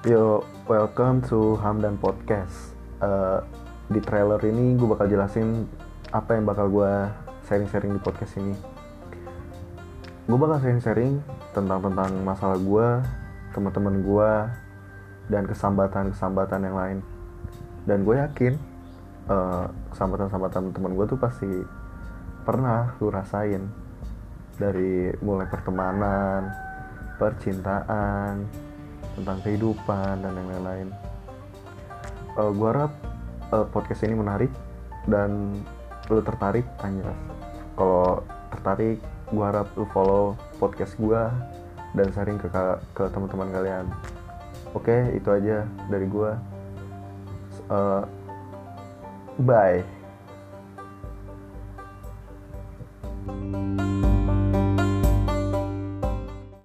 Yo, welcome to Hamdan Podcast. Uh, di trailer ini gue bakal jelasin apa yang bakal gue sharing-sharing di podcast ini. Gue bakal sharing-sharing tentang tentang masalah gue, teman-teman gue, dan kesambatan-kesambatan yang lain. Dan gue yakin uh, kesambatan-kesambatan teman gue tuh pasti pernah lu rasain dari mulai pertemanan, percintaan, tentang kehidupan dan yang lain-lain. Eh, uh, gue harap uh, podcast ini menarik dan lu tertarik anjas kalau tertarik gue harap lu follow podcast gue dan sharing ke ke teman-teman kalian. Oke okay, itu aja dari gue uh, bye. thank you